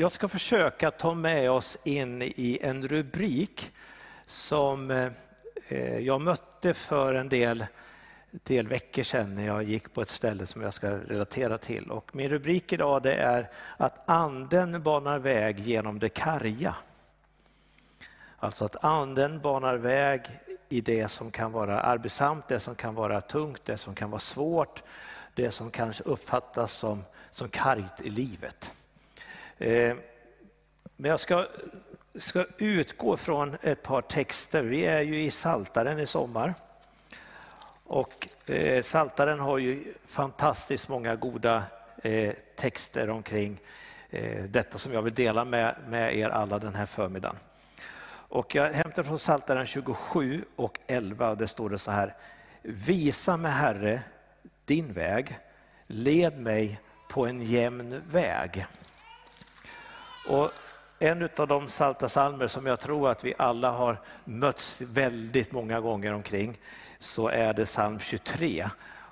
Jag ska försöka ta med oss in i en rubrik som eh, jag mötte för en del, del veckor sedan när jag gick på ett ställe som jag ska relatera till. Och min rubrik idag det är att anden banar väg genom det karga. Alltså att anden banar väg i det som kan vara arbetsamt, det som kan vara tungt, det som kan vara svårt, det som kanske uppfattas som, som kargt i livet. Eh, men jag ska, ska utgå från ett par texter. Vi är ju i Saltaren i sommar. Och eh, Saltaren har ju fantastiskt många goda eh, texter omkring detta som jag vill dela med, med er alla den här förmiddagen. Och jag hämtar från Psaltaren 27 och 11. Där står det så här. Visa mig Herre din väg, led mig på en jämn väg. Och en av de salta salmer som jag tror att vi alla har mötts väldigt många gånger omkring så är det psalm 23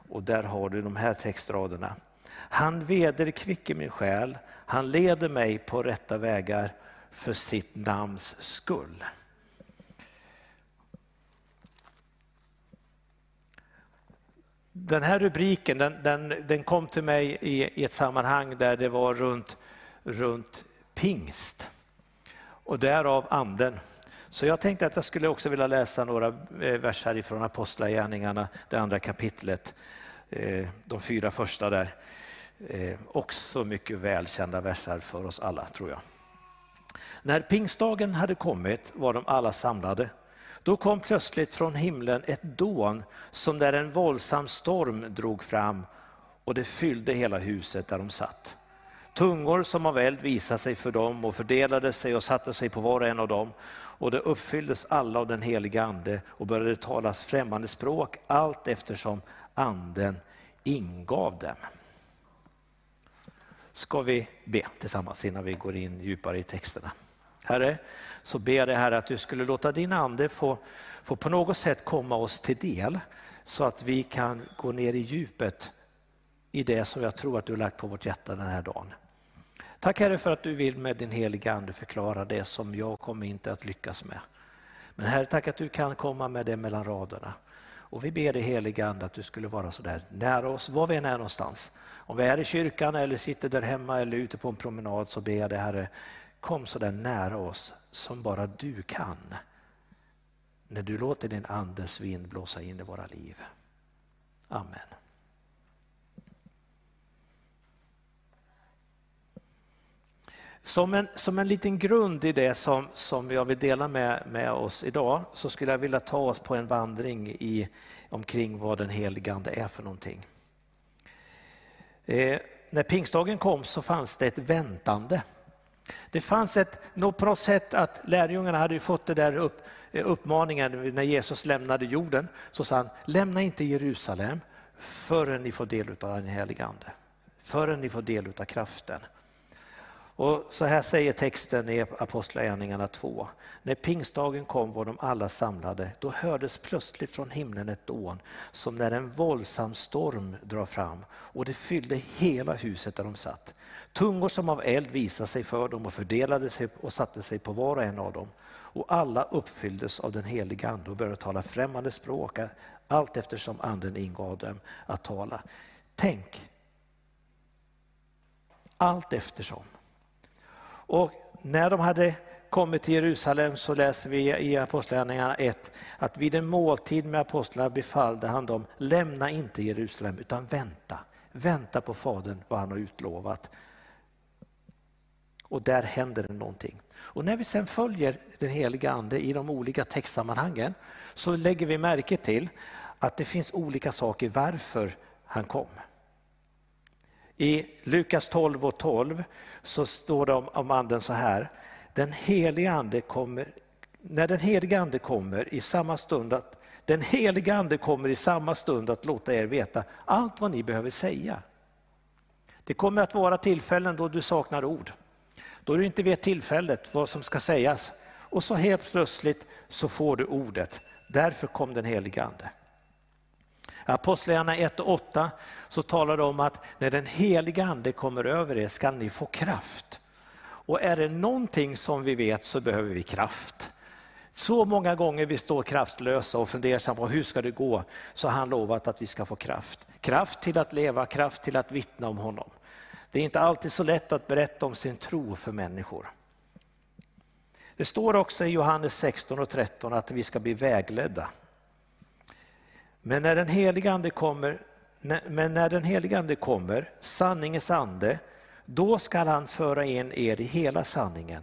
och där har du de här textraderna. Han vederkvicker min själ, han leder mig på rätta vägar för sitt namns skull. Den här rubriken den, den, den kom till mig i, i, ett sammanhang där det var runt, runt pingst och därav anden. Så jag tänkte att jag skulle också vilja läsa några eh, verser ifrån Apostlagärningarna, det andra kapitlet, eh, de fyra första där. Eh, också mycket välkända verser för oss alla tror jag. När pingstdagen hade kommit var de alla samlade. Då kom plötsligt från himlen ett dån som där en våldsam storm drog fram och det fyllde hela huset där de satt. Tungor som av eld visade sig för dem och fördelade sig och satte sig på var och en av dem. Och det uppfylldes alla av den heliga ande och började talas främmande språk allt eftersom anden ingav dem. Ska vi be tillsammans innan vi går in djupare i texterna. Herre, så ber jag dig Herre att du skulle låta din ande få, få på något sätt komma oss till del så att vi kan gå ner i djupet i det som jag tror att du har lagt på vårt hjärta den här dagen. Tack Herre för att du vill med din heliga Ande förklara det som jag kommer inte att lyckas med. Men Herre, tack att du kan komma med det mellan raderna. Och vi ber dig heliga Ande att du skulle vara så där nära oss, var vi än är någonstans. Om vi är i kyrkan eller sitter där hemma eller ute på en promenad så ber jag dig Herre, kom så där nära oss som bara du kan. När du låter din andes vind blåsa in i våra liv. Amen. Som en, som en liten grund i det som, som jag vill dela med, med oss idag så skulle jag vilja ta oss på en vandring i, omkring vad den helige Ande är för någonting. Eh, när pingstdagen kom så fanns det ett väntande. Det fanns ett, på något sätt att lärjungarna hade fått det där upp, eh, uppmaningen när Jesus lämnade jorden. Så sa han, lämna inte Jerusalem förrän ni får del av den helige Ande. Förrän ni får del av kraften. Och så här säger texten i Apostlagärningarna 2. När pingstdagen kom var de alla samlade. Då hördes plötsligt från himlen ett dån som när en våldsam storm drar fram och det fyllde hela huset där de satt. Tungor som av eld visade sig för dem och fördelade sig och satte sig på var och en av dem. Och alla uppfylldes av den heliga Ande och började tala främmande språk allt eftersom Anden ingav dem att tala. Tänk, allt eftersom. Och när de hade kommit till Jerusalem så läser vi i Apostlagärningarna 1 att vid en måltid med apostlarna befallde han dem, lämna inte Jerusalem utan vänta. Vänta på Fadern vad han har utlovat. Och där händer det någonting. Och när vi sen följer den heliga Ande i de olika textsammanhangen så lägger vi märke till att det finns olika saker varför han kom. I Lukas 12 och 12 så står det om, om anden så här. Den heliga ande kommer, när den heliga ande kommer i samma stund att den heliga ande kommer i samma stund att låta er veta allt vad ni behöver säga. Det kommer att vara tillfällen då du saknar ord. Då du inte vet tillfället vad som ska sägas. Och så helt plötsligt så får du ordet. Därför kom den heliga ande. Apostlagärningarna 1 och 8 så talar det om att när den heliga ande kommer över er ska ni få kraft. Och är det någonting som vi vet så behöver vi kraft. Så många gånger vi står kraftlösa och funderar på hur ska det gå, så har han lovat att vi ska få kraft. Kraft till att leva, kraft till att vittna om honom. Det är inte alltid så lätt att berätta om sin tro för människor. Det står också i Johannes 16 och 13 att vi ska bli vägledda. Men när den helige ande kommer, men när den helige ande kommer, sanningens ande, då skall han föra in er i hela sanningen.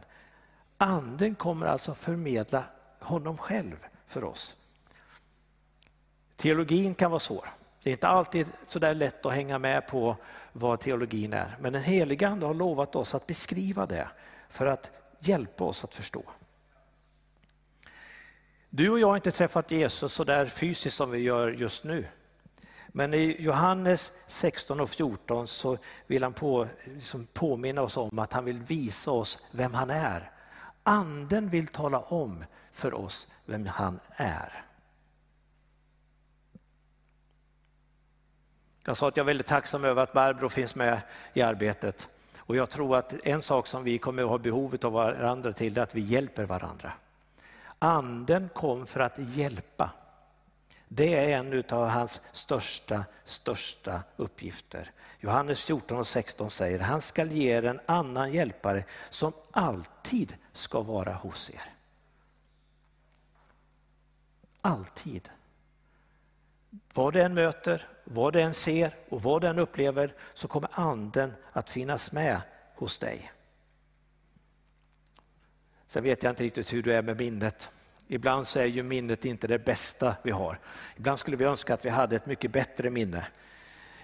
Anden kommer alltså förmedla honom själv för oss. Teologin kan vara svår. Det är inte alltid så där lätt att hänga med på vad teologin är. Men den helige Ande har lovat oss att beskriva det för att hjälpa oss att förstå. Du och jag har inte träffat Jesus så där fysiskt som vi gör just nu. Men i Johannes 16 och 14 så vill han på, liksom påminna oss om att han vill visa oss vem han är. Anden vill tala om för oss vem han är. Jag sa att jag är väldigt tacksam över att Barbro finns med i arbetet. Och jag tror att en sak som vi kommer att ha behovet av varandra till är att vi hjälper varandra. Anden kom för att hjälpa. Det är en av hans största, största uppgifter. Johannes 14 och 16 säger, han skall ge er en annan hjälpare som alltid ska vara hos er. Alltid. Vad den än möter, vad den än ser och vad den än upplever så kommer anden att finnas med hos dig. Sen vet jag inte riktigt hur du är med minnet. Ibland så är ju minnet inte det bästa vi har. Ibland skulle vi önska att vi hade ett mycket bättre minne.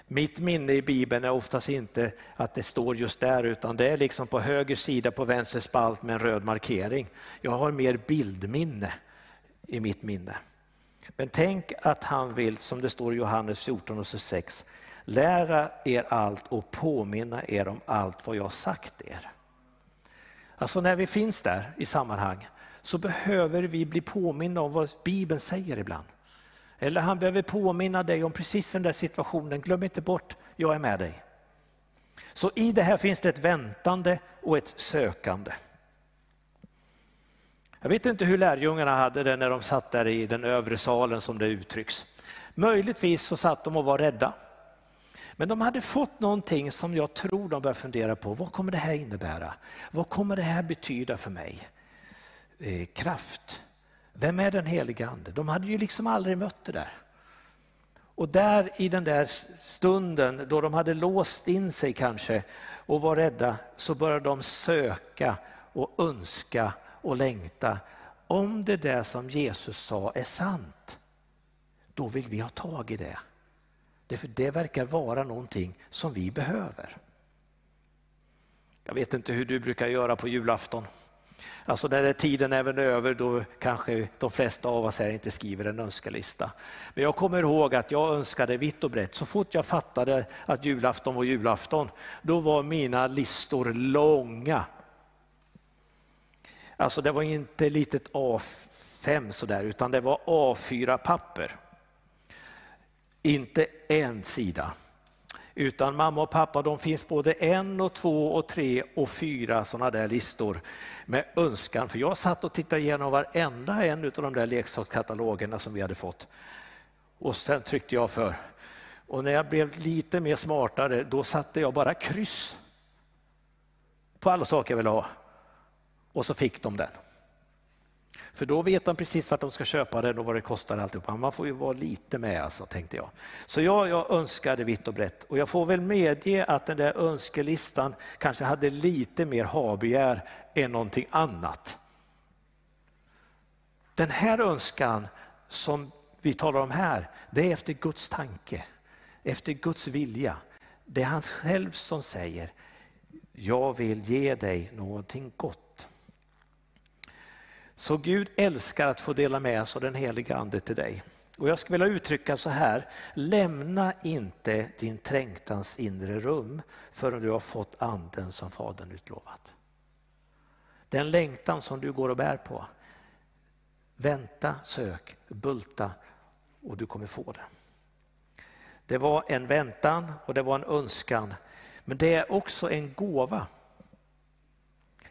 Mitt minne i Bibeln är oftast inte att det står just där utan det är liksom på höger sida på vänster spalt med en röd markering. Jag har mer bildminne i mitt minne. Men tänk att han vill, som det står i Johannes 14 och 6, lära er allt och påminna er om allt vad jag sagt er. Alltså när vi finns där i sammanhang så behöver vi bli påminna om vad Bibeln säger ibland. Eller han behöver påminna dig om precis den där situationen, glöm inte bort, jag är med dig. Så i det här finns det ett väntande och ett sökande. Jag vet inte hur lärjungarna hade det när de satt där i den övre salen som det uttrycks. Möjligtvis så satt de och var rädda. Men de hade fått någonting som jag tror de började fundera på. Vad kommer det här innebära? Vad kommer det här betyda för mig? Eh, kraft. Vem är den helige Ande? De hade ju liksom aldrig mött det där. Och där i den där stunden då de hade låst in sig kanske och var rädda så började de söka och önska och längta. Om det där som Jesus sa är sant, då vill vi ha tag i det. Därför det verkar vara någonting som vi behöver. Jag vet inte hur du brukar göra på julafton. Alltså när tiden är över då kanske de flesta av oss här inte skriver en önskelista. Men jag kommer ihåg att jag önskade vitt och brett. Så fort jag fattade att julafton var julafton, då var mina listor långa. Alltså det var inte litet A5 sådär, utan det var A4-papper. Inte en sida. Utan mamma och pappa de finns både en och två och tre och fyra sådana där listor med önskan. För jag satt och tittade igenom varenda en av de där leksakskatalogerna som vi hade fått. Och sen tryckte jag för. Och när jag blev lite mer smartare då satte jag bara kryss på alla saker jag ville ha. Och så fick de den. För då vet de precis vart de ska köpa den och vad det kostar alltihopa. Man får ju vara lite med alltså, tänkte jag. Så jag, jag önskade vitt och brett och jag får väl medge att den där önskelistan kanske hade lite mer habegär än någonting annat. Den här önskan som vi talar om här, det är efter Guds tanke, efter Guds vilja. Det är han själv som säger, jag vill ge dig någonting gott. Så Gud älskar att få dela med sig av den heliga ande till dig. Och jag skulle vilja uttrycka så här, lämna inte din trängtans inre rum förrän du har fått anden som Fadern utlovat. Den längtan som du går och bär på, vänta, sök, bulta och du kommer få det. Det var en väntan och det var en önskan, men det är också en gåva.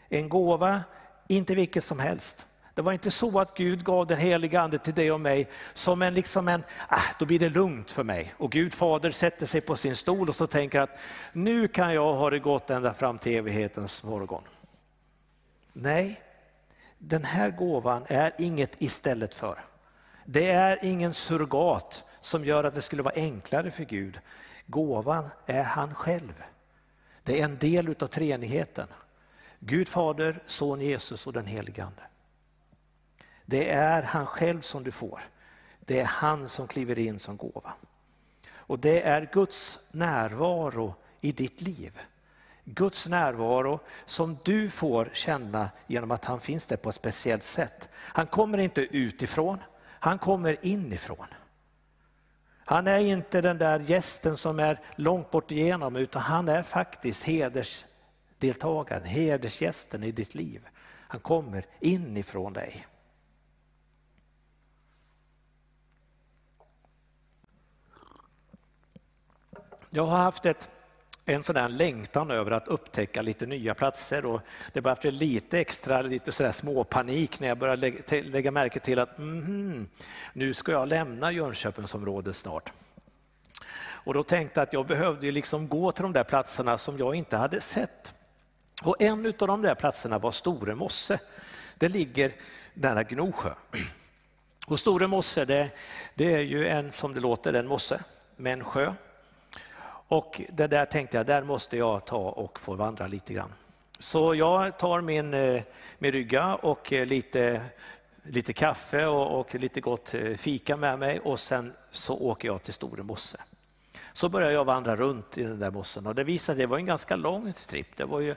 En gåva, inte vilket som helst. Det var inte så att Gud gav den heliga ande till dig och mig som en, liksom en, ah, då blir det lugnt för mig. Och Gud fader sätter sig på sin stol och så tänker att nu kan jag ha det gott ända fram till evighetens morgon. Nej, den här gåvan är inget istället för. Det är ingen surrogat som gör att det skulle vara enklare för Gud. Gåvan är han själv. Det är en del utav treenigheten. Gud fader, son Jesus och den helige Ande. Det är han själv som du får. Det är han som kliver in som gåva. Och det är Guds närvaro i ditt liv. Guds närvaro som du får känna genom att han finns där på ett speciellt sätt. Han kommer inte utifrån, han kommer inifrån. Han är inte den där gästen som är långt bort igenom utan han är faktiskt hedersdeltagaren, hedersgästen i ditt liv. Han kommer inifrån dig. Jag har haft ett, en sån längtan över att upptäcka lite nya platser och det började bli lite extra lite sådär småpanik när jag började lägga, lägga märke till att mm, nu ska jag lämna Jönköpingsområdet snart. Och då tänkte jag att jag behövde liksom gå till de där platserna som jag inte hade sett. Och en av de där platserna var Store mosse. Det ligger nära Gnosjö. Och Store mosse det, det är ju en, som det låter, en mosse med en sjö och det där tänkte jag, där måste jag ta och få vandra lite grann. Så jag tar min, eh, min rygga och eh, lite, lite kaffe och, och, lite gott eh, fika med mig och sen så åker jag till Store mosse. Så börjar jag vandra runt i den där mossen och det visade sig, det var en ganska lång tripp. Det var ju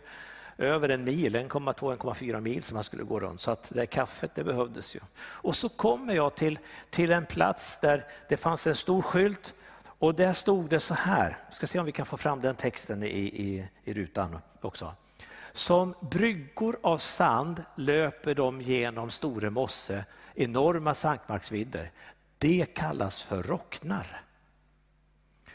över en mil, 1,2-1,4 mil som man skulle gå runt. Så att det kaffet det behövdes ju. Och så kommer jag till, till en plats där det fanns en stor skylt och där stod det så här, vi ska se om vi kan få fram den texten i, i, i rutan också. Som bryggor av sand löper de genom Store mosse, enorma sankmarksvidder. Det kallas för rocknar.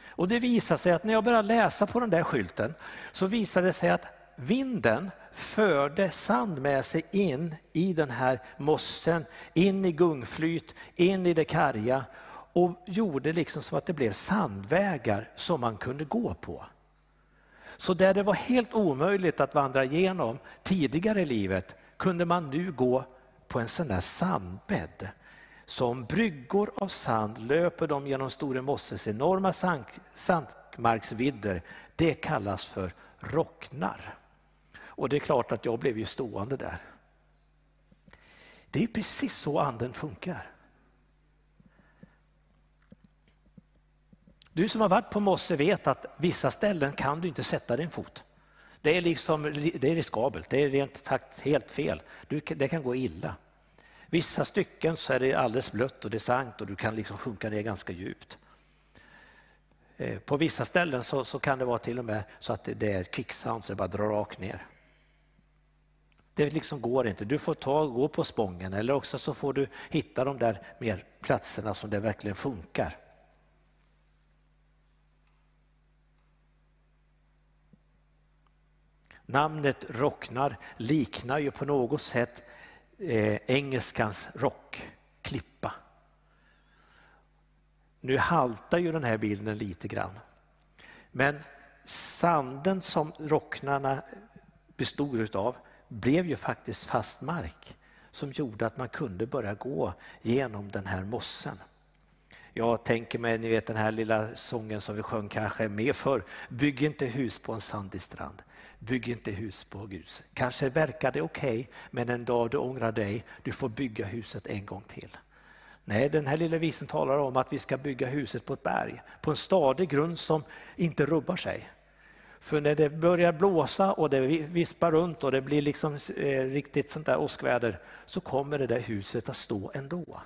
Och det visar sig att när jag började läsa på den där skylten så visade det sig att vinden förde sand med sig in i den här mossen, in i gungflyt, in i det karga och gjorde liksom så att det blev sandvägar som man kunde gå på. Så där det var helt omöjligt att vandra igenom tidigare i livet kunde man nu gå på en sån där sandbädd. Som bryggor av sand löper de genom Store Mosses enorma sandmarksvidder. Det kallas för rocknar. Och det är klart att jag blev ju stående där. Det är precis så anden funkar. Du som har varit på Mosse vet att vissa ställen kan du inte sätta din fot. Det är, liksom, det är riskabelt, det är rent sagt helt fel. Du, det kan gå illa. Vissa stycken så är det alldeles blött och det är sankt och du kan liksom sjunka ner ganska djupt. Eh, på vissa ställen så, så, kan det vara till och med så att det är kvicksand så det bara drar rakt ner. Det liksom går inte. Du får ta, gå på spången eller också så får du hitta de där mer platserna som det verkligen funkar. Namnet rocknar liknar ju på något sätt eh, engelskans rockklippa. Nu haltar ju den här bilden lite grann. Men sanden som rocknarna bestod utav blev ju faktiskt fast mark som gjorde att man kunde börja gå genom den här mossen. Jag tänker mig, ni vet den här lilla sången som vi sjöng kanske med för Bygg inte hus på en sandig strand. Bygg inte hus på grus. Kanske verkar det okej, okay, men en dag du ångrar dig, du får bygga huset en gång till. Nej, den här lilla visen talar om att vi ska bygga huset på ett berg, på en stadig grund som inte rubbar sig. För när det börjar blåsa och det vispar runt och det blir liksom eh, riktigt sånt där åskväder så kommer det där huset att stå ändå.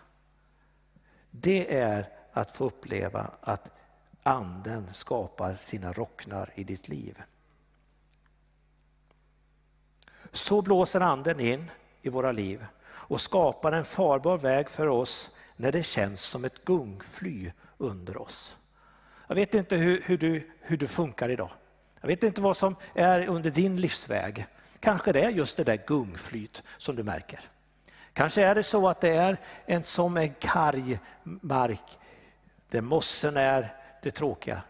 Det är att få uppleva att anden skapar sina rocknar i ditt liv. Så blåser anden in i våra liv och skapar en farbar väg för oss när det känns som ett gungfly under oss. Jag vet inte hur, hur, du, hur du funkar idag. Jag vet inte vad som är under din livsväg. Kanske det är just det där gungflyt som du märker. Kanske är det så att det är en, som en karg mark där mossen är det tråkiga.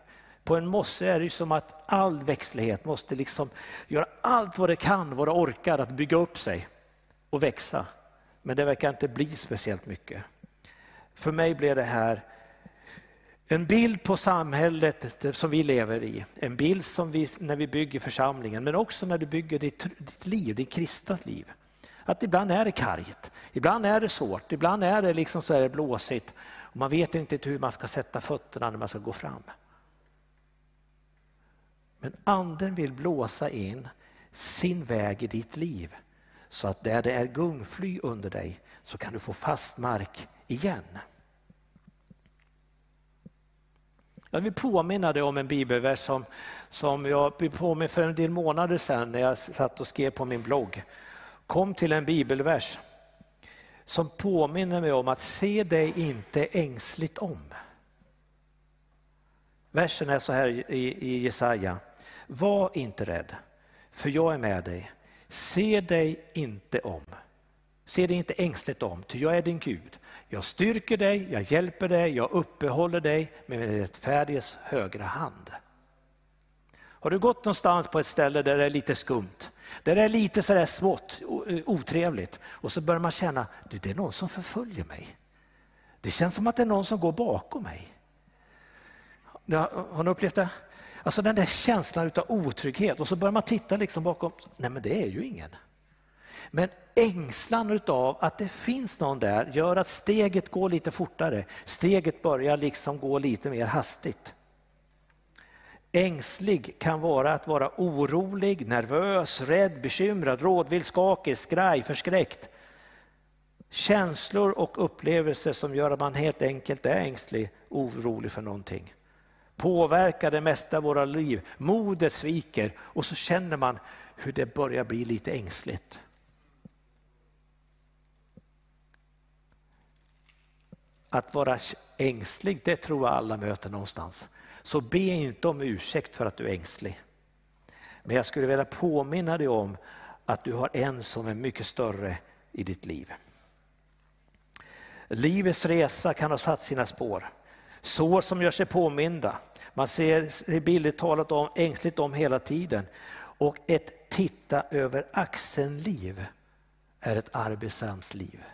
På en mosse är det som att all växtlighet måste liksom göra allt vad det kan, vad det orkar att bygga upp sig och växa. Men det verkar inte bli speciellt mycket. För mig blev det här en bild på samhället som vi lever i. En bild som vi, när vi bygger församlingen, men också när du bygger ditt, ditt liv, ditt kristna liv. Att ibland är det kargt, ibland är det svårt, ibland är det liksom så här blåsigt. Och man vet inte hur man ska sätta fötterna när man ska gå fram. Men anden vill blåsa in sin väg i ditt liv så att där det är gungfly under dig så kan du få fast mark igen. Jag vill påminna dig om en bibelvers som, som jag blev påminn för en del månader sedan när jag satt och skrev på min blogg. Kom till en bibelvers som påminner mig om att se dig inte ängsligt om. Versen är så här i, i Jesaja. Var inte rädd, för jag är med dig. Se dig inte om. Se dig inte ängsligt om, ty jag är din Gud. Jag styrker dig, jag hjälper dig, jag uppehåller dig med min rättfärdiges högra hand. Har du gått någonstans på ett ställe där det är lite skumt, där det är lite sådär smått otrevligt och så börjar man känna det är någon som förföljer mig. Det känns som att det är någon som går bakom mig. Har ni upplevt det? Alltså den där känslan av otrygghet och så börjar man titta liksom bakom, nej men det är ju ingen. Men ängslan av att det finns någon där gör att steget går lite fortare. Steget börjar liksom gå lite mer hastigt. Ängslig kan vara att vara orolig, nervös, rädd, bekymrad, rådvill, skakig, skraj, förskräckt. Känslor och upplevelser som gör att man helt enkelt är ängslig, orolig för någonting. Påverkar det mesta av våra liv. Modet sviker och så känner man hur det börjar bli lite ängsligt. Att vara ängslig, det tror jag alla möter någonstans. Så be inte om ursäkt för att du är ängslig. Men jag skulle vilja påminna dig om att du har en som är mycket större i ditt liv. Livets resa kan ha satt sina spår. Sår som gör sig påminda. Man ser billigt talat om, ängsligt om hela tiden. Och ett titta över axeln-liv är ett arbetsamt liv.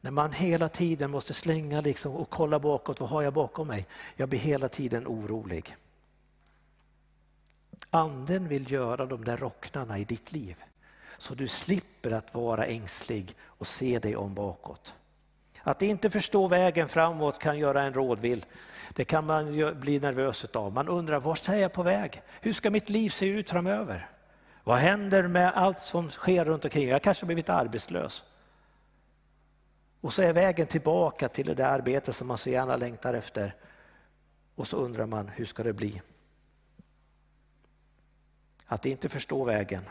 När man hela tiden måste slänga liksom och kolla bakåt, vad har jag bakom mig? Jag blir hela tiden orolig. Anden vill göra de där rocknarna i ditt liv så du slipper att vara ängslig och se dig om bakåt. Att inte förstå vägen framåt kan göra en rådvill. Det kan man bli nervös av. Man undrar, vart är jag på väg? Hur ska mitt liv se ut framöver? Vad händer med allt som sker runt omkring? Jag kanske har blivit arbetslös. Och så är vägen tillbaka till det där arbetet som man så gärna längtar efter. Och så undrar man, hur ska det bli? Att inte förstå vägen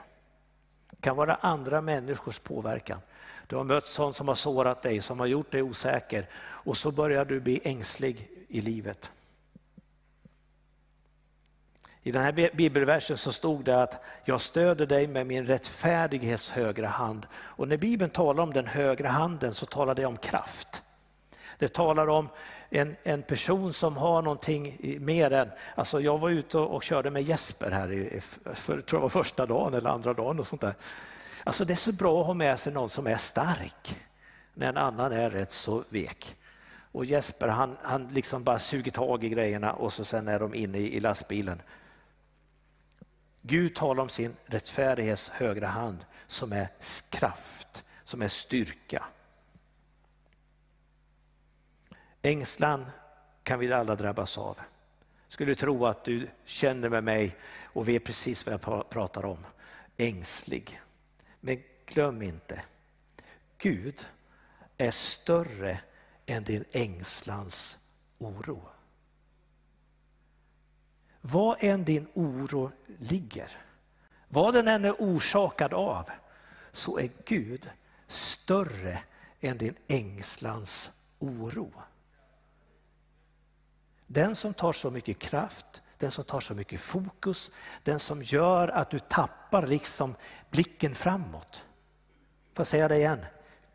kan vara andra människors påverkan. Du har mött sånt som har sårat dig, som har gjort dig osäker och så börjar du bli ängslig i livet. I den här bibelversen så stod det att jag stöder dig med min rättfärdighets högra hand. Och när Bibeln talar om den högra handen så talar det om kraft. Det talar om en, en person som har någonting mer än... Alltså jag var ute och, och körde med Jesper här, i, för, tror jag var första dagen eller andra dagen. Och sånt där. Alltså det är så bra att ha med sig någon som är stark när en annan är rätt så vek. Och Jesper han, han liksom bara suger tag i grejerna och så sen är de inne i, i lastbilen. Gud talar om sin rättfärdighets högra hand som är kraft, som är styrka. Ängslan kan vi alla drabbas av. Skulle tro att du känner med mig och vet precis vad jag pratar om. Ängslig. Men glöm inte, Gud är större än din ängslans oro. Vad än din oro ligger, vad den än är orsakad av, så är Gud större än din ängslans oro. Den som tar så mycket kraft, den som tar så mycket fokus, den som gör att du tappar liksom blicken framåt. Får jag säga det igen?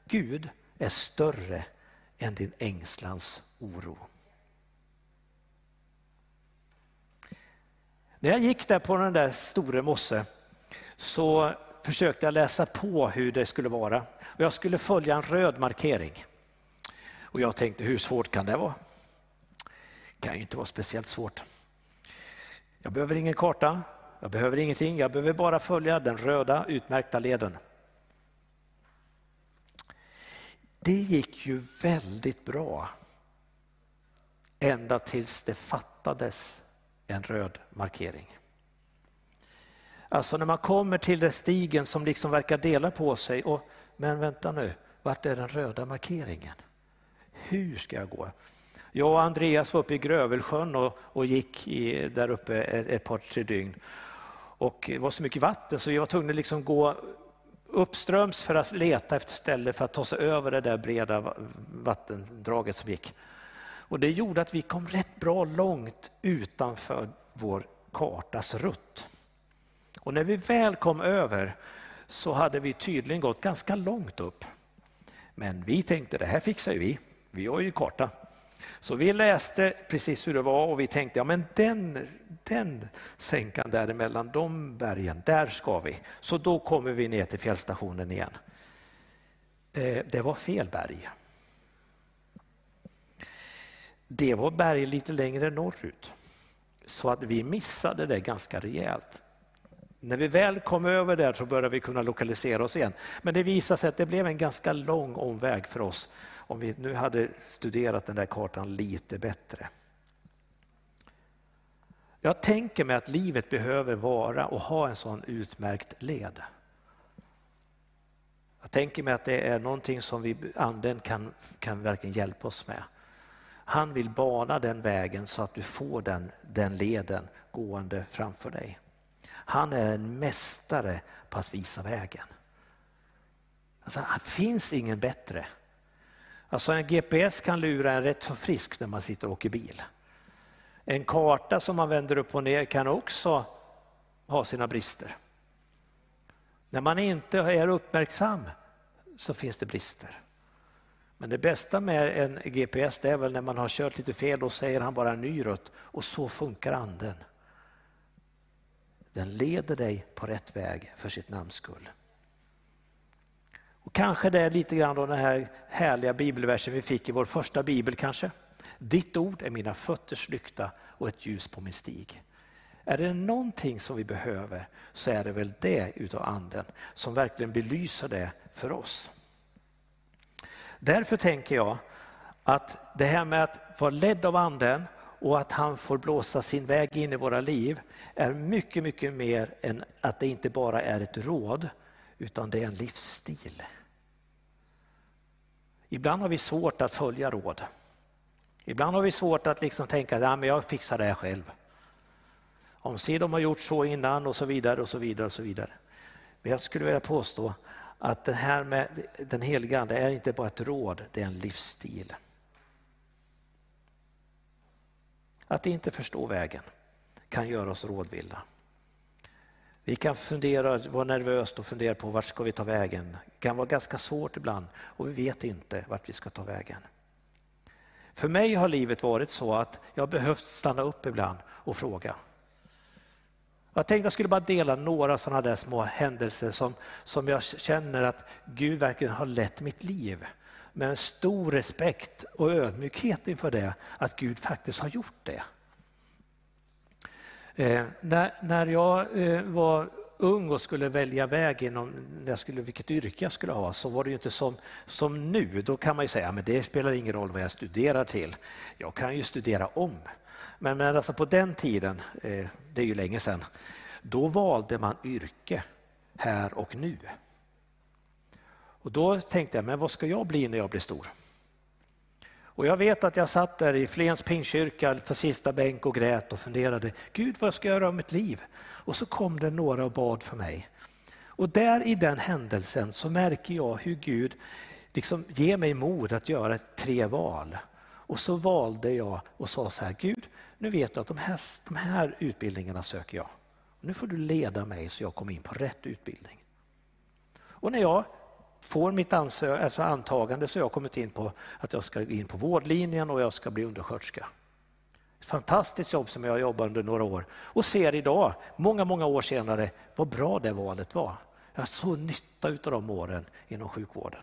Gud är större än din ängslans oro. När jag gick där på den där store mosse så försökte jag läsa på hur det skulle vara. Jag skulle följa en röd markering. Och jag tänkte, hur svårt kan det vara? Det kan ju inte vara speciellt svårt. Jag behöver ingen karta, jag behöver ingenting, jag behöver bara följa den röda utmärkta leden. Det gick ju väldigt bra. Ända tills det fattades en röd markering. Alltså när man kommer till den stigen som liksom verkar dela på sig. Och, men vänta nu, vart är den röda markeringen? Hur ska jag gå? Jag och Andreas var uppe i Grövelsjön och, och gick i, där uppe ett, ett par, tre dygn. Och det var så mycket vatten så vi var tvungna att liksom gå uppströms för att leta efter ställe för att ta sig över det där breda vattendraget som gick. Och det gjorde att vi kom rätt bra långt utanför vår kartas rutt. Och när vi väl kom över så hade vi tydligen gått ganska långt upp. Men vi tänkte det här fixar ju vi, vi har ju karta. Så vi läste precis hur det var och vi tänkte ja men den, den sänkan däremellan, de bergen, där ska vi. Så då kommer vi ner till fjällstationen igen. Eh, det var fel berg. Det var berg lite längre norrut. Så att vi missade det ganska rejält. När vi väl kom över där så började vi kunna lokalisera oss igen. Men det visade sig att det blev en ganska lång omväg för oss om vi nu hade studerat den där kartan lite bättre. Jag tänker mig att livet behöver vara och ha en sån utmärkt led. Jag tänker mig att det är någonting som vi, anden kan, kan verkligen hjälpa oss med. Han vill bana den vägen så att du får den, den leden gående framför dig. Han är en mästare på att visa vägen. Alltså, det finns ingen bättre. Alltså en GPS kan lura en rätt så frisk när man sitter och åker bil. En karta som man vänder upp och ner kan också ha sina brister. När man inte är uppmärksam så finns det brister. Men det bästa med en GPS det är väl när man har kört lite fel och säger han bara ny rutt och så funkar anden. Den leder dig på rätt väg för sitt namns skull. Och kanske det är lite grann då den här härliga bibelversen vi fick i vår första bibel kanske. Ditt ord är mina fötters lykta och ett ljus på min stig. Är det någonting som vi behöver så är det väl det utav anden som verkligen belyser det för oss. Därför tänker jag att det här med att vara ledd av anden och att han får blåsa sin väg in i våra liv är mycket, mycket mer än att det inte bara är ett råd utan det är en livsstil. Ibland har vi svårt att följa råd. Ibland har vi svårt att liksom tänka att ja, jag fixar det här själv. Om se de har gjort så innan och så vidare och så vidare. och så vidare. Men jag skulle vilja påstå att det här med den heliga Ande är inte bara ett råd, det är en livsstil. Att inte förstå vägen kan göra oss rådvilla. Vi kan fundera, vara nervösa och fundera på vart ska vi ta vägen. Det kan vara ganska svårt ibland och vi vet inte vart vi ska ta vägen. För mig har livet varit så att jag behövt stanna upp ibland och fråga. Jag tänkte jag skulle bara dela några sådana där små händelser som, som jag känner att Gud verkligen har lett mitt liv. Med en stor respekt och ödmjukhet inför det, att Gud faktiskt har gjort det. Eh, när, när jag eh, var ung och skulle välja väg inom jag skulle, vilket yrke jag skulle ha så var det ju inte som, som nu. Då kan man ju säga att det spelar ingen roll vad jag studerar till. Jag kan ju studera om. Men, men alltså på den tiden, eh, det är ju länge sedan, då valde man yrke här och nu. Och då tänkte jag, men vad ska jag bli när jag blir stor? Och jag vet att jag satt där i Flens pingkyrka för sista bänk och grät och funderade, Gud vad ska jag göra av mitt liv? Och så kom det några och bad för mig. Och där i den händelsen så märker jag hur Gud liksom ger mig mod att göra tre val. Och så valde jag och sa så här, Gud, nu vet du att de här, de här utbildningarna söker jag. Nu får du leda mig så jag kommer in på rätt utbildning. Och när jag får mitt ansö alltså antagande så har jag kommit in på att jag ska in på vårdlinjen och jag ska bli undersköterska. Ett fantastiskt jobb som jag har jobbat under några år och ser idag, många, många år senare, vad bra det valet var. Jag har så nytta av de åren inom sjukvården.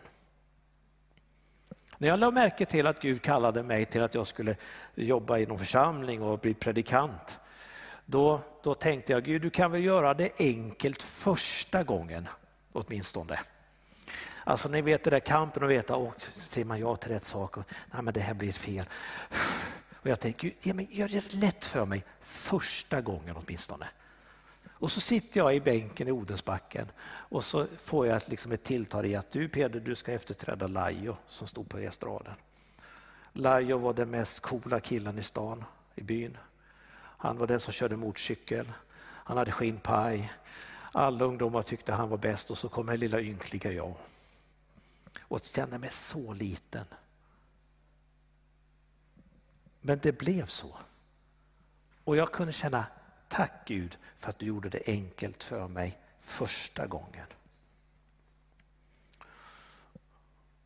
När jag lade märke till att Gud kallade mig till att jag skulle jobba inom församling och bli predikant, då, då tänkte jag Gud, du kan väl göra det enkelt första gången åtminstone. Alltså ni vet det där kampen och veta, och säger man ja till rätt sak och nej men det här blir fel. Och jag tänker, gör det lätt för mig första gången åtminstone. Och så sitter jag i bänken i Odensbacken och så får jag liksom ett tilltal i att du Peder, du ska efterträda Lajo som stod på estraden. Lajo var den mest coola killen i stan, i byn. Han var den som körde motorcykel. Han hade skinnpaj. Alla ungdomar tyckte han var bäst och så kom lilla ynkliga jag. Och kände mig så liten. Men det blev så. Och jag kunde känna, tack Gud för att du gjorde det enkelt för mig första gången.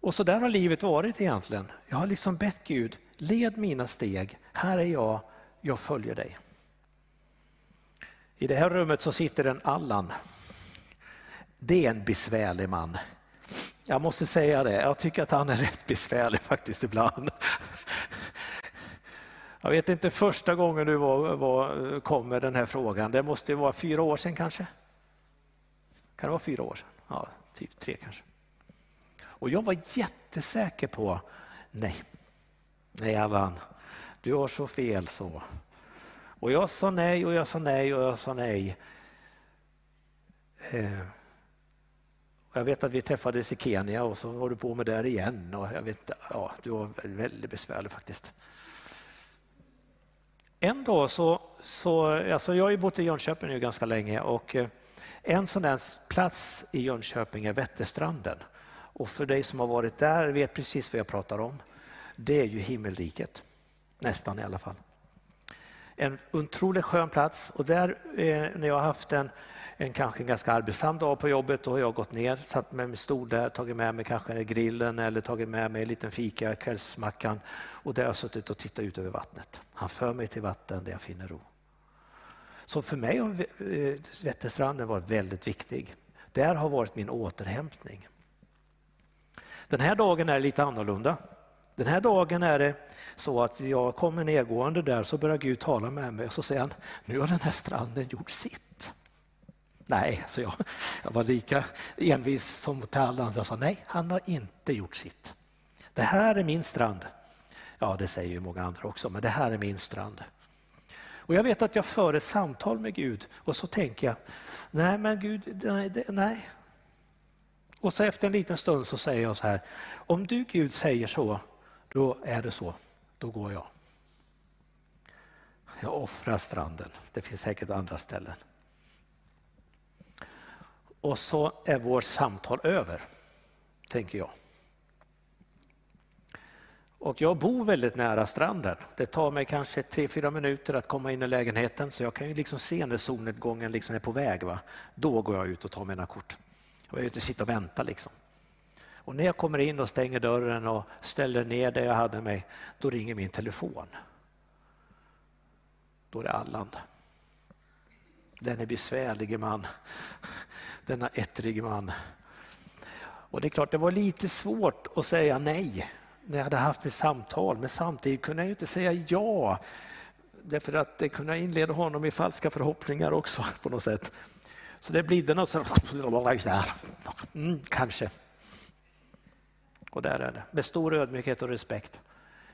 Och så där har livet varit egentligen. Jag har liksom bett Gud, led mina steg, här är jag, jag följer dig. I det här rummet så sitter en Allan. Det är en besvärlig man. Jag måste säga det, jag tycker att han är rätt besvärlig faktiskt ibland. Jag vet inte första gången du var, var, kom med den här frågan, det måste vara fyra år sedan kanske? Kan det vara fyra år sedan? Ja, typ tre kanske. Och jag var jättesäker på, nej, nej Allan, du har så fel så. Och jag sa nej och jag sa nej och jag sa nej. Eh, jag vet att vi träffades i Kenya och så var du på med där igen. Och jag vet, ja, du var väldigt besvärlig faktiskt. En dag så, så alltså jag har ju bott i Jönköping nu ganska länge och eh, en sån där plats i Jönköping är Vätterstranden. Och för dig som har varit där vet precis vad jag pratar om. Det är ju himmelriket, nästan i alla fall. En otroligt skön plats och där eh, när jag har haft en en kanske en ganska arbetsam dag på jobbet. Då har jag gått ner, satt med min stol där, tagit med mig kanske grillen eller tagit med mig en liten fika, kvällsmackan och där har jag suttit och tittat ut över vattnet. Han för mig till vatten där jag finner ro. Så för mig har eh, Vätterstranden varit väldigt viktig. Där har varit min återhämtning. Den här dagen är lite annorlunda. Den här dagen är det så att jag kommer nedgående där så börjar Gud tala med mig och så säger han, nu har den här stranden gjort sitt. Nej, så jag. Jag var lika envis som till alla andra. Jag sa nej, han har inte gjort sitt. Det här är min strand. Ja, det säger ju många andra också, men det här är min strand. Och Jag vet att jag för ett samtal med Gud och så tänker jag, nej men Gud, nej. nej. Och så efter en liten stund så säger jag så här, om du Gud säger så, då är det så, då går jag. Jag offrar stranden, det finns säkert andra ställen och så är vårt samtal över, tänker jag. Och jag bor väldigt nära stranden. Det tar mig kanske tre fyra minuter att komma in i lägenheten så jag kan ju liksom se när solnedgången liksom är på väg. Va? Då går jag ut och tar mina kort. Jag behöver inte sitta och vänta. Liksom. Och när jag kommer in och stänger dörren och ställer ner där jag hade mig, då ringer min telefon. Då är det Allan. Denne besvärlige man, denna ettrige man. Och det är klart, det var lite svårt att säga nej när jag hade haft mitt samtal, men samtidigt kunde jag inte säga ja. Därför att det kunde inleda honom i falska förhoppningar också på något sätt. Så det blir något sådant, mm, kanske. Och där är det, med stor ödmjukhet och respekt.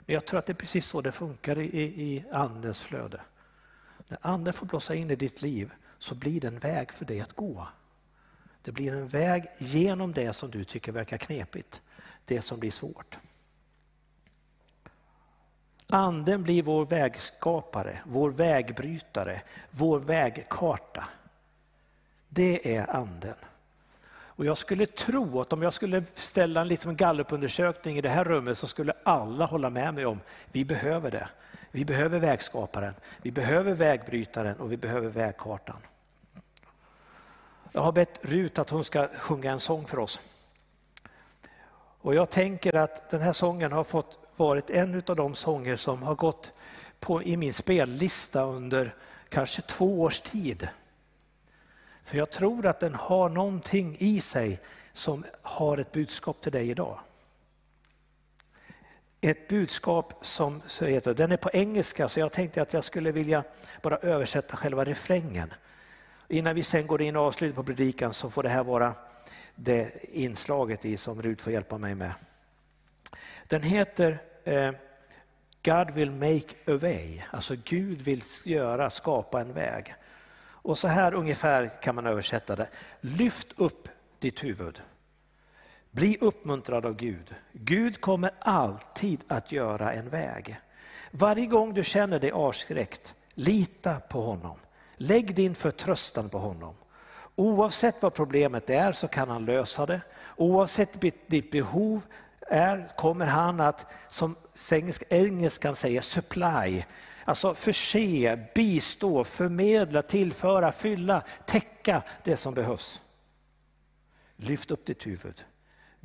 Men jag tror att det är precis så det funkar i, i Andens flöde. När Anden får blåsa in i ditt liv så blir det en väg för dig att gå. Det blir en väg genom det som du tycker verkar knepigt, det som blir svårt. Anden blir vår vägskapare, vår vägbrytare, vår vägkarta. Det är anden. Och jag skulle tro att om jag skulle ställa en liksom gallupundersökning i det här rummet så skulle alla hålla med mig om vi behöver det. Vi behöver vägskaparen, vi behöver vägbrytaren och vi behöver vägkartan. Jag har bett Rut att hon ska sjunga en sång för oss. Och jag tänker att den här sången har fått varit en av de sånger som har gått på, i min spellista under kanske två års tid. För jag tror att den har någonting i sig som har ett budskap till dig idag. Ett budskap som så heter, den är på engelska så jag tänkte att jag skulle vilja bara översätta själva refrängen. Innan vi sen går in och avslutar på predikan så får det här vara det inslaget i som Rud får hjälpa mig med. Den heter eh, God will make a way, alltså Gud vill göra, skapa en väg. Och så här ungefär kan man översätta det. Lyft upp ditt huvud. Bli uppmuntrad av Gud. Gud kommer alltid att göra en väg. Varje gång du känner dig avskräckt, lita på honom. Lägg din förtröstan på honom. Oavsett vad problemet är så kan han lösa det. Oavsett ditt behov är, kommer han att, som engelskan säger, supply. Alltså förse, bistå, förmedla, tillföra, fylla, täcka det som behövs. Lyft upp ditt huvud.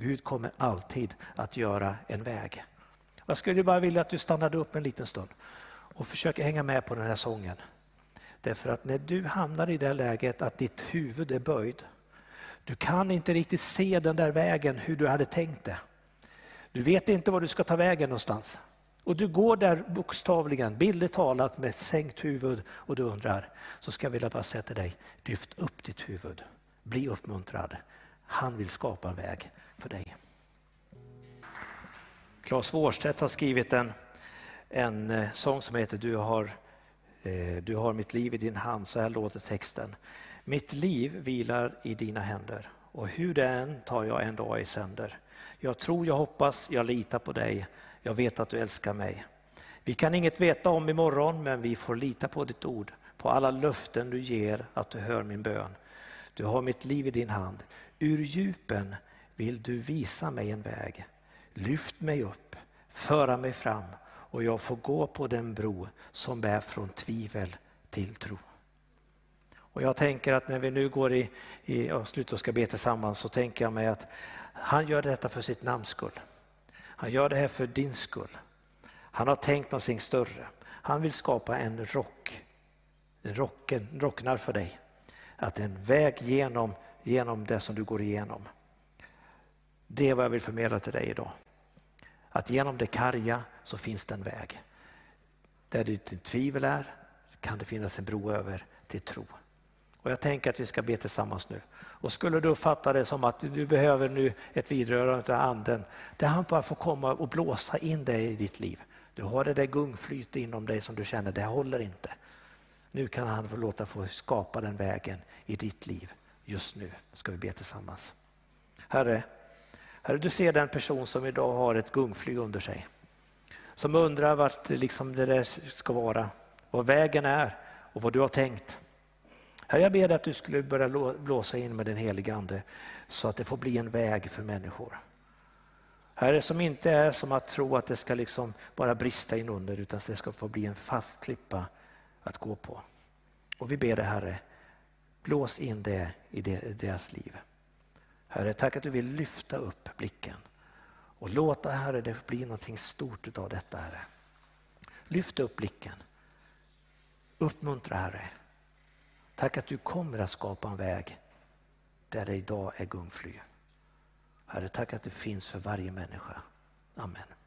Gud kommer alltid att göra en väg. Jag skulle bara vilja att du stannade upp en liten stund och försöker hänga med på den här sången. Därför att när du hamnar i det läget att ditt huvud är böjd, du kan inte riktigt se den där vägen hur du hade tänkt det. Du vet inte var du ska ta vägen någonstans. Och du går där bokstavligen, bildligt talat med ett sänkt huvud och du undrar, så ska jag vilja bara säga till dig, lyft upp ditt huvud. Bli uppmuntrad. Han vill skapa en väg för dig. Claes Wårstedt har skrivit en, en eh, sång som heter Du har, eh, du har mitt liv i din hand. Så här låter texten. Mitt liv vilar i dina händer och hur det än tar jag en dag i sänder. Jag tror, jag hoppas, jag litar på dig. Jag vet att du älskar mig. Vi kan inget veta om imorgon, men vi får lita på ditt ord, på alla löften du ger, att du hör min bön. Du har mitt liv i din hand. Ur djupen vill du visa mig en väg. Lyft mig upp, föra mig fram och jag får gå på den bro som bär från tvivel till tro. Och jag tänker att när vi nu går i, i avslut och ska be tillsammans så tänker jag mig att han gör detta för sitt namns skull. Han gör det här för din skull. Han har tänkt någonting större. Han vill skapa en rock, en rocken, rocknar för dig. Att en väg genom, genom det som du går igenom. Det är vad jag vill förmedla till dig idag. Att genom det karga så finns det en väg. Där ditt tvivel är kan det finnas en bro över till tro. Och Jag tänker att vi ska be tillsammans nu. Och Skulle du uppfatta det som att du behöver nu ett vidrörande av anden, där han bara får komma och blåsa in dig i ditt liv. Du har det där gungflyt inom dig som du känner, det håller inte. Nu kan han få låta få skapa den vägen i ditt liv. Just nu ska vi be tillsammans. Herre, Herre, du ser den person som idag har ett gungfly under sig. Som undrar vart liksom det där ska vara, vad vägen är och vad du har tänkt. Herre, jag ber dig att du skulle börja blåsa in med den helige Ande så att det får bli en väg för människor. Herre, som inte är som att tro att det ska liksom bara brista in under utan att det ska få bli en fast klippa att gå på. Och vi ber dig Herre, blås in det i deras liv. Herre, tack att du vill lyfta upp blicken och låta Herre det bli någonting stort av detta Herre. Lyft upp blicken. Uppmuntra Herre. Tack att du kommer att skapa en väg där det idag är gungfly. Herre, tack att du finns för varje människa. Amen.